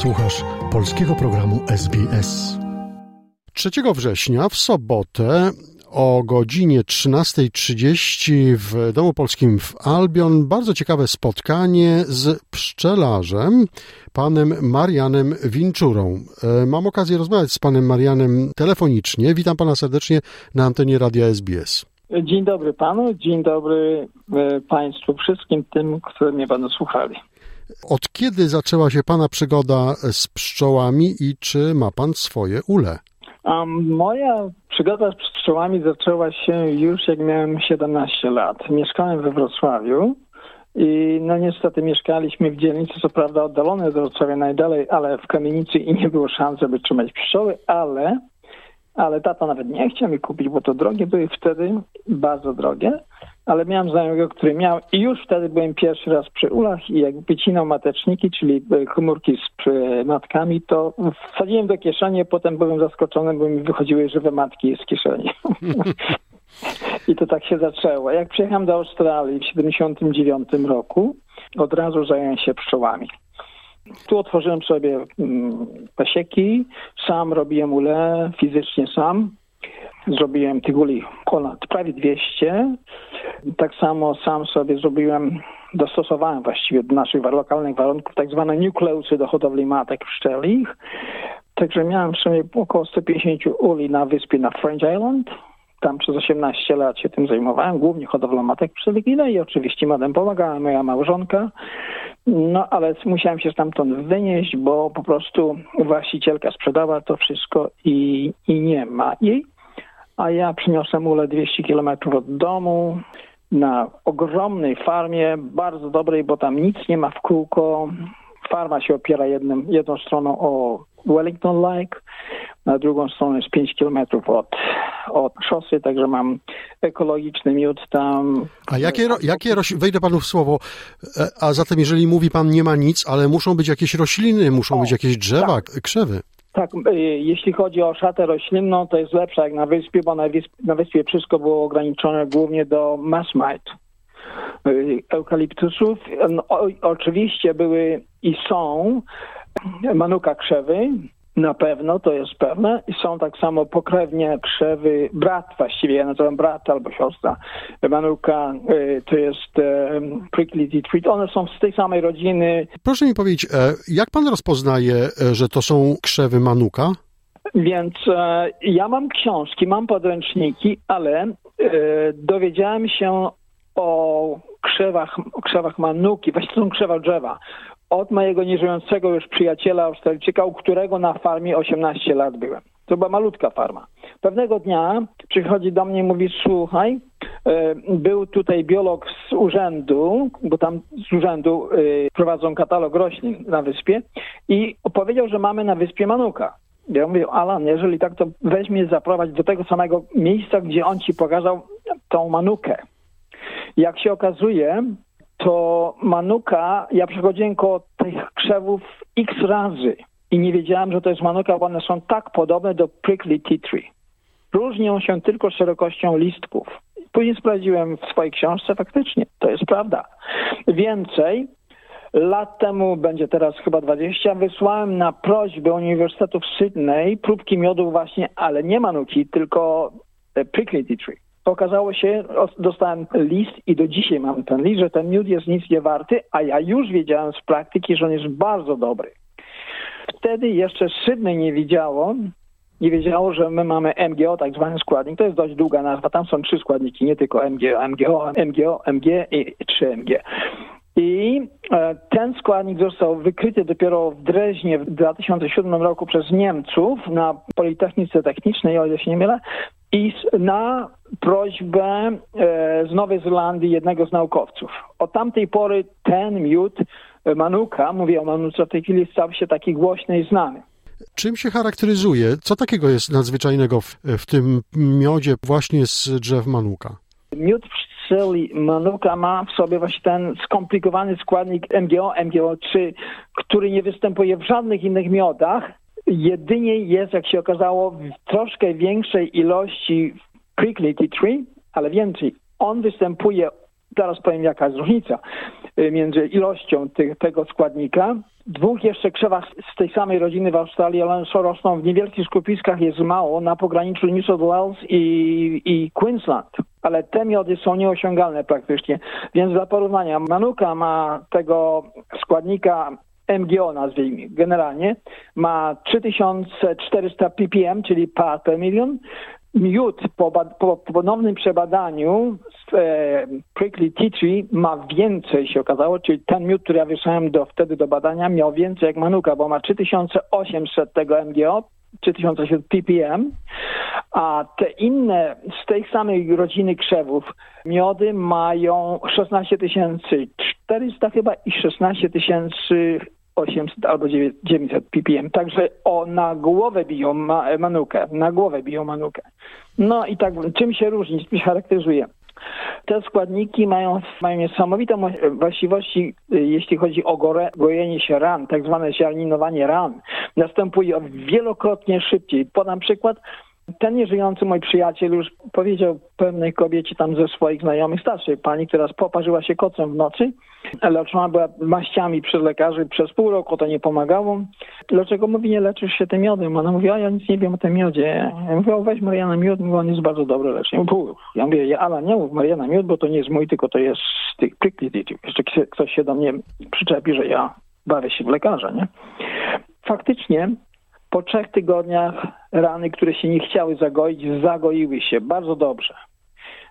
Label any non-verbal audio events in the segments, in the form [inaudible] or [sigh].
Słuchasz polskiego programu SBS. 3 września w sobotę o godzinie 13.30 w Domu Polskim w Albion bardzo ciekawe spotkanie z pszczelarzem, panem Marianem Winczurą. E, mam okazję rozmawiać z panem Marianem telefonicznie. Witam pana serdecznie na antenie Radia SBS. Dzień dobry panu, dzień dobry e, państwu wszystkim tym, którzy mnie będą słuchali. Od kiedy zaczęła się Pana przygoda z pszczołami i czy ma Pan swoje ule? Um, moja przygoda z pszczołami zaczęła się już jak miałem 17 lat. Mieszkałem we Wrocławiu i no niestety mieszkaliśmy w dzielnicy, co prawda oddalone od Wrocławia najdalej, ale w kamienicy i nie było szans, żeby trzymać pszczoły, ale, ale tata nawet nie chciał mi kupić, bo to drogie były wtedy, bardzo drogie ale miałem znajomego, który miał i już wtedy byłem pierwszy raz przy ulach i jak wycinał mateczniki, czyli e, komórki z matkami, to wsadziłem do kieszeni, potem byłem zaskoczony, bo mi wychodziły żywe matki z kieszeni. [laughs] I to tak się zaczęło. Jak przyjechałem do Australii w 79 roku, od razu zająłem się pszczołami. Tu otworzyłem sobie mm, pasieki, sam robiłem ule, fizycznie sam. Zrobiłem tych uli ponad prawie 200. Tak samo sam sobie zrobiłem, dostosowałem właściwie do naszych lokalnych warunków tak zwane nukleusy do hodowli matek pszczelich. Także miałem w sumie około 150 uli na wyspie na French Island. Tam przez 18 lat się tym zajmowałem, głównie hodowlą matek pszczelich i oczywiście madem pomagała moja małżonka. No ale musiałem się stamtąd wynieść, bo po prostu właścicielka sprzedała to wszystko i, i nie ma jej a ja przyniosłem ule 200 kilometrów od domu na ogromnej farmie, bardzo dobrej, bo tam nic nie ma w kółko. Farma się opiera jednym, jedną stroną o Wellington Lake, na drugą stronę jest 5 kilometrów od, od szosy, także mam ekologiczny miód tam. A jakie, jakie wejdę panu w słowo, e, a zatem jeżeli mówi pan nie ma nic, ale muszą być jakieś rośliny, muszą o, być jakieś drzewa, tak. krzewy. Tak, y, jeśli chodzi o szatę roślinną, to jest lepsza jak na wyspie, bo na wyspie, na wyspie wszystko było ograniczone głównie do masmite, eukaliptusów. No, oczywiście były i są manuka krzewy, na pewno, to jest pewne. I są tak samo pokrewnie krzewy, brat właściwie, ja nazywam brat albo siostra. Manuka y, to jest prickly treat. One są z tej samej rodziny. Proszę mi powiedzieć, e, jak pan rozpoznaje, e, że to są krzewy manuka? Więc e, ja mam książki, mam podręczniki, ale dowiedziałem się o krzewach, o krzewach manuki, właściwie to są krzewa drzewa, od mojego nieżyjącego już przyjaciela Australijczyka, u którego na farmie 18 lat byłem. To była malutka farma. Pewnego dnia przychodzi do mnie i mówi, słuchaj, e, był tutaj biolog z urzędu, bo tam z urzędu e, prowadzą katalog roślin na wyspie i opowiedział, że mamy na wyspie manuka. Ja mówię, Alan, jeżeli tak, to weź mnie zaprowadź do tego samego miejsca, gdzie on ci pokazał tą manukę. Jak się okazuje, to manuka, ja przechodziłem koło tych krzewów x razy i nie wiedziałem, że to jest manuka, bo one są tak podobne do prickly tea tree. Różnią się tylko szerokością listków. Później sprawdziłem w swojej książce, faktycznie, to jest prawda. Więcej, lat temu, będzie teraz chyba 20, wysłałem na prośbę Uniwersytetu w Sydney próbki miodu właśnie, ale nie manuki, tylko prickly tea tree. Okazało się, dostałem list i do dzisiaj mam ten list, że ten miód jest nic nie warty, a ja już wiedziałem z praktyki, że on jest bardzo dobry. Wtedy jeszcze Sydney nie wiedziało, nie wiedziało, że my mamy MGO, tak zwany składnik. To jest dość długa nazwa. Tam są trzy składniki, nie tylko MGO, MGO, MGO, MG i 3MG. I e, ten składnik został wykryty dopiero w Dreźnie w 2007 roku przez Niemców na Politechnice Technicznej, o ile się nie mylę, i na prośbę e, z Nowej Zelandii jednego z naukowców. Od tamtej pory ten miód e, Manuka, mówię o Manuce w tej chwili, stał się taki głośny i znany. Czym się charakteryzuje? Co takiego jest nadzwyczajnego w, w tym miodzie właśnie z drzew Manuka? Miód pszczeli Manuka ma w sobie właśnie ten skomplikowany składnik MGO, MGO3, który nie występuje w żadnych innych miodach, jedynie jest, jak się okazało, w troszkę większej ilości prickly tea tree, ale więcej. On występuje Zaraz powiem, jaka jest różnica y, między ilością tych, tego składnika. Dwóch jeszcze krzewach z tej samej rodziny w Australii, ale rosną w niewielkich skupiskach, jest mało na pograniczu New South Wales i, i Queensland. Ale te miody są nieosiągalne praktycznie. Więc dla porównania, Manuka ma tego składnika MGO nazwijmy, generalnie ma 3400 ppm, czyli par per milion. Miód po, po, po ponownym przebadaniu e, Prickly Tea Tree ma więcej się okazało, czyli ten miód, który ja wysłałem do, wtedy do badania miał więcej jak Manuka, bo ma 3800 tego MGO, 3800 ppm, a te inne z tej samej rodziny krzewów miody mają 16 400 chyba i 16 tysięcy 800 albo 900 ppm. Także o, na głowę biją ma, manukę, na głowę biją manukę. No i tak, czym się różni, czym się charakteryzuje? Te składniki mają, mają niesamowite właściwości, jeśli chodzi o gore, gojenie się ran, tak zwane ziarninowanie ran. Następuje wielokrotnie szybciej. Podam przykład ten nieżyjący mój przyjaciel już powiedział pewnej kobiecie tam ze swoich znajomych, starszej pani, która poparzyła się kocem w nocy, leczona była maściami przez lekarzy, przez pół roku to nie pomagało. Dlaczego mówi, nie leczysz się tym miodem? Ona mówi, a ja nic nie wiem o tym miodzie. Ja mówię, weź Mariana miód, mówi, on jest bardzo dobry leczenie. Ja mówię, ja, nie mów Mariana miód, bo to nie jest mój, tylko to jest z tych Jeszcze ktoś się do mnie przyczepi, że ja bawię się w lekarza, nie? Faktycznie po trzech tygodniach rany, które się nie chciały zagoić, zagoiły się bardzo dobrze.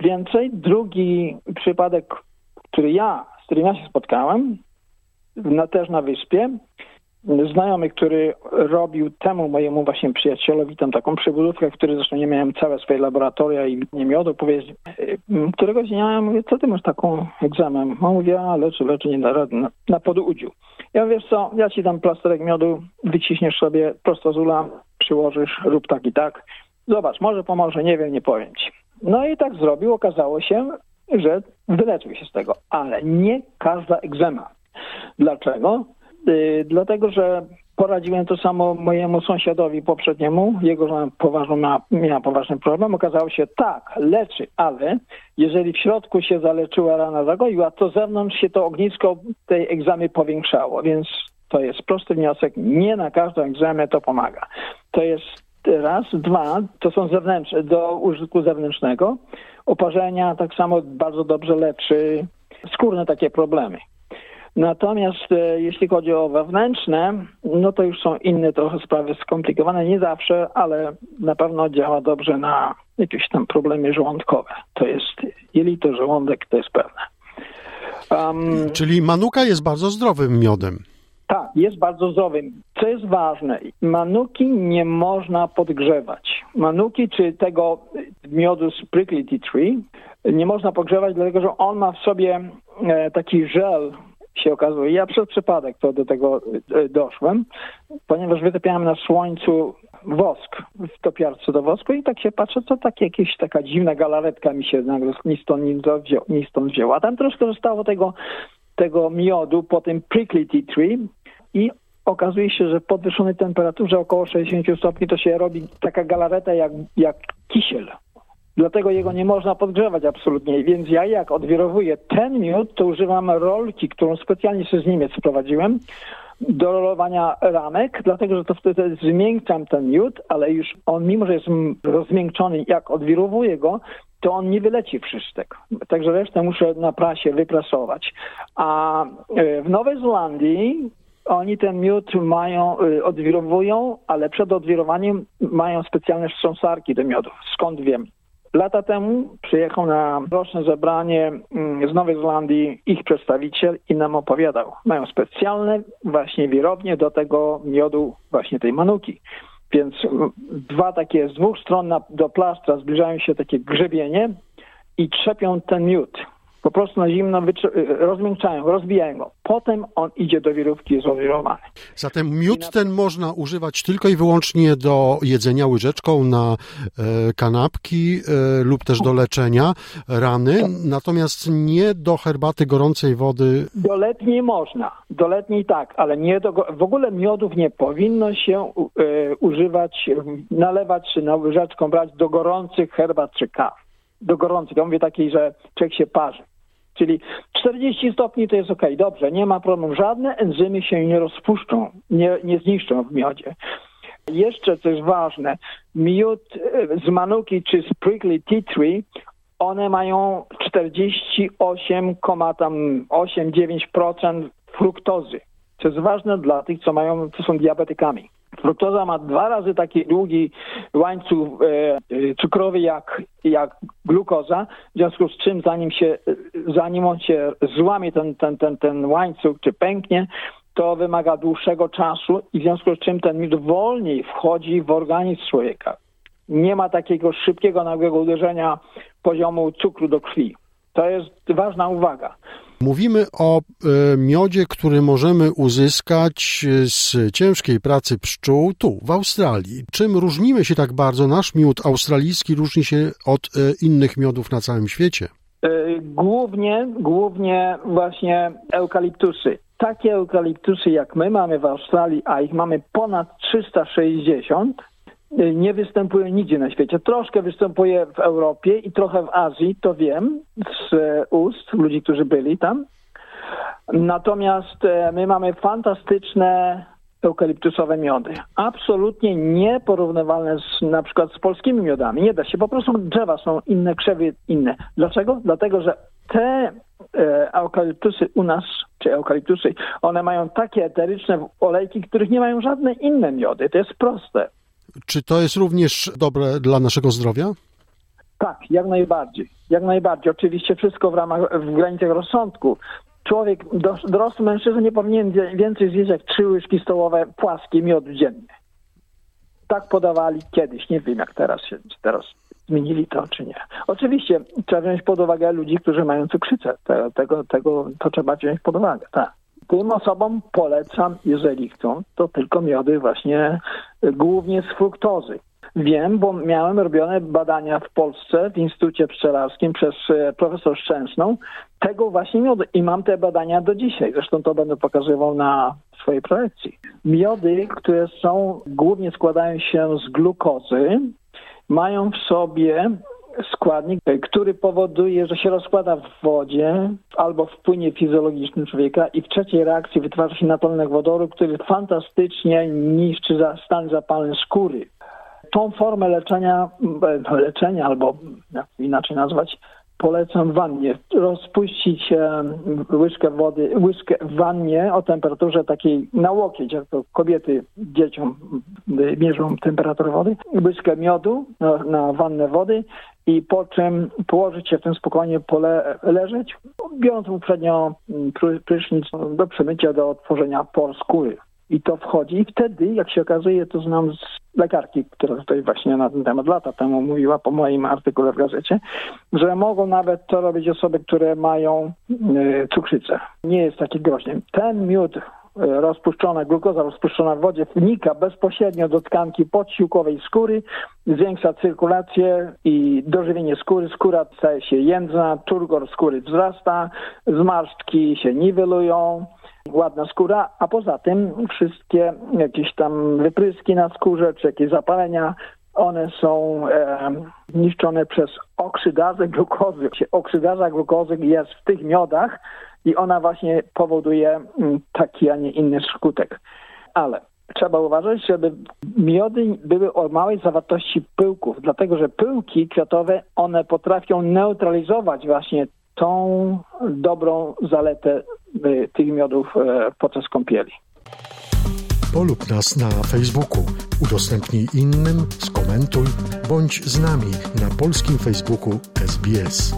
Więcej, drugi przypadek, który ja, z którym ja się spotkałem, na, też na wyspie, znajomy, który robił temu mojemu właśnie przyjacielowi tam taką przebudówkę, w której zresztą nie miałem całe swoje laboratoria i nie miodu, powiedział, któregoś dnia ja mówię, co ty masz taką egzamin? On mówi, a leczy, leczy, nie da rady, na, na podudziu. Ja mówię, co, ja ci dam plasterek miodu, wyciśniesz sobie prosto z ula, przyłożysz, rób tak i tak. Zobacz, może pomoże, nie wiem, nie powiem ci. No i tak zrobił, okazało się, że wyleczył się z tego, ale nie każda egzema. Dlaczego? Yy, dlatego, że poradziłem to samo mojemu sąsiadowi poprzedniemu. Jego żona poważną miała, miała poważny problem. Okazało się, tak, leczy, ale jeżeli w środku się zaleczyła rana zagoiła, to zewnątrz się to ognisko tej egzamy powiększało. Więc to jest prosty wniosek. Nie na każdą egzamę to pomaga. To jest raz. Dwa, to są zewnętrzne, do użytku zewnętrznego. Oparzenia tak samo bardzo dobrze leczy skórne takie problemy. Natomiast e, jeśli chodzi o wewnętrzne, no to już są inne trochę sprawy skomplikowane, nie zawsze, ale na pewno działa dobrze na jakieś tam problemy żołądkowe. To jest jelito, żołądek, to jest pewne. Um, Czyli manuka jest bardzo zdrowym miodem. Tak, jest bardzo zdrowym. Co jest ważne, manuki nie można podgrzewać. Manuki czy tego miodu z prickly tree nie można podgrzewać, dlatego że on ma w sobie e, taki żel się okazuje. Ja przez przypadek to do tego e, doszłem, ponieważ wytopiałem na słońcu wosk w topiarce do wosku i tak się patrzę, co tak jakieś taka dziwna galaretka mi się nagle ni stąd, ni, wzią, ni stąd wzięła. A tam troszkę zostało tego, tego miodu po tym prickly tea tree i okazuje się, że w podwyższonej temperaturze około 60 stopni to się robi taka galareta jak, jak kisiel. Dlatego jego nie można podgrzewać absolutnie. Więc ja jak odwirowuję ten miód, to używam rolki, którą specjalnie sobie z Niemiec sprowadziłem do rolowania ramek, dlatego że to wtedy zmiękczam ten miód, ale już on, mimo że jest rozmiękczony, jak odwirowuję go, to on nie wyleci wszystek. Także resztę muszę na prasie wyprasować. A e, w Nowej Zelandii oni ten miód mają, e, odwirowują, ale przed odwirowaniem mają specjalne wstrząsarki do miodów. Skąd wiem? Lata temu przyjechał na roczne zebranie mm, z Nowej Zelandii ich przedstawiciel i nam opowiadał. Mają specjalne właśnie wirownie do tego miodu właśnie tej manuki. Więc mm, dwa takie z dwóch stron na, do plastra zbliżają się takie grzebienie i trzepią ten miód po prostu na zimno rozmiękczają, rozbijają go. Potem on idzie do wirówki, jest odwirowany. Zatem miód na... ten można używać tylko i wyłącznie do jedzenia łyżeczką na e, kanapki e, lub też do leczenia rany, natomiast nie do herbaty gorącej wody. Do letniej można, do letniej tak, ale nie do, w ogóle miodów nie powinno się e, używać, nalewać czy na łyżeczką brać do gorących herbat czy kaw do gorących. Ja mówię takiej, że człowiek się parzy Czyli 40 stopni to jest ok, dobrze, nie ma problemu. Żadne enzymy się nie rozpuszczą, nie, nie zniszczą w miodzie. Jeszcze coś ważne, miód z manuki czy z prickly tea tree, one mają 48,8-9% fruktozy. Co jest ważne dla tych, co mają, co są diabetykami. Fruktoza ma dwa razy taki długi łańcuch e, e, cukrowy jak, jak glukoza, w związku z czym zanim, się, zanim on się złamie ten, ten, ten, ten łańcuch czy pęknie, to wymaga dłuższego czasu i w związku z czym ten miód wolniej wchodzi w organizm człowieka. Nie ma takiego szybkiego, nagłego uderzenia poziomu cukru do krwi. To jest ważna uwaga. Mówimy o e, miodzie, który możemy uzyskać z ciężkiej pracy pszczół tu, w Australii. Czym różnimy się tak bardzo? Nasz miód australijski różni się od e, innych miodów na całym świecie. E, głównie, głównie właśnie eukaliptusy. Takie eukaliptusy jak my mamy w Australii, a ich mamy ponad 360, nie występuje nigdzie na świecie. Troszkę występuje w Europie i trochę w Azji, to wiem z ust ludzi, którzy byli tam. Natomiast e, my mamy fantastyczne eukaliptusowe miody. Absolutnie nieporównywalne z, na przykład z polskimi miodami. Nie da się, po prostu drzewa są inne, krzewy inne. Dlaczego? Dlatego, że te e, eukaliptusy u nas, czy eukaliptusy, one mają takie eteryczne olejki, których nie mają żadne inne miody. To jest proste. Czy to jest również dobre dla naszego zdrowia? Tak, jak najbardziej. Jak najbardziej. Oczywiście wszystko w ramach, w granicach rozsądku. Człowiek, dorosły mężczyzna nie powinien więcej zjeść jak trzy łyżki stołowe płaskie miodu dziennie. Tak podawali kiedyś. Nie wiem jak teraz się, teraz zmienili to czy nie. Oczywiście trzeba wziąć pod uwagę ludzi, którzy mają cukrzycę. Tego, tego, to trzeba wziąć pod uwagę, tak. Tym osobom polecam, jeżeli chcą, to tylko miody właśnie głównie z fruktozy. Wiem, bo miałem robione badania w Polsce w Instytucie Pszczelarskim przez e, profesor Szczęsną tego właśnie miodu i mam te badania do dzisiaj. Zresztą to będę pokazywał na swojej projekcji. Miody, które są, głównie składają się z glukozy, mają w sobie składnik, który powoduje, że się rozkłada w wodzie albo w płynie fizjologicznym człowieka i w trzeciej reakcji wytwarza się natolnek wodoru, który fantastycznie niszczy stan zapalny skóry. Tą formę leczenia, e, leczenia albo jak inaczej nazwać, polecam wannie. Rozpuścić łyżkę wody, łyżkę w wannie o temperaturze takiej na łokieć, jak to kobiety dzieciom mierzą temperaturę wody. Łyżkę miodu na, na wannę wody i po czym położyć się w tym spokojnie pole, leżeć, biorąc uprzednio mm, prysznic do przemycia, do otworzenia por skóry. I to wchodzi i wtedy, jak się okazuje, to znam z lekarki, która tutaj właśnie na ten temat lata temu mówiła po moim artykule w gazecie, że mogą nawet to robić osoby, które mają y, cukrzycę. Nie jest taki groźny. Ten miód rozpuszczona, glukoza rozpuszczona w wodzie wnika bezpośrednio do tkanki podsiłkowej skóry, zwiększa cyrkulację i dożywienie skóry. Skóra staje się jędzna, turgor skóry wzrasta, zmarszczki się niwelują, ładna skóra, a poza tym wszystkie jakieś tam wypryski na skórze czy jakieś zapalenia one są e, niszczone przez oksydazę glukozy. Oksydaza glukozy jest w tych miodach, i ona właśnie powoduje mm, taki, a nie inny skutek. Ale trzeba uważać, żeby miody były o małej zawartości pyłków, dlatego że pyłki kwiatowe, one potrafią neutralizować właśnie tą dobrą zaletę y, tych miodów y, podczas kąpieli. Polub nas na Facebooku, udostępnij innym, skomentuj, bądź z nami na polskim Facebooku SBS.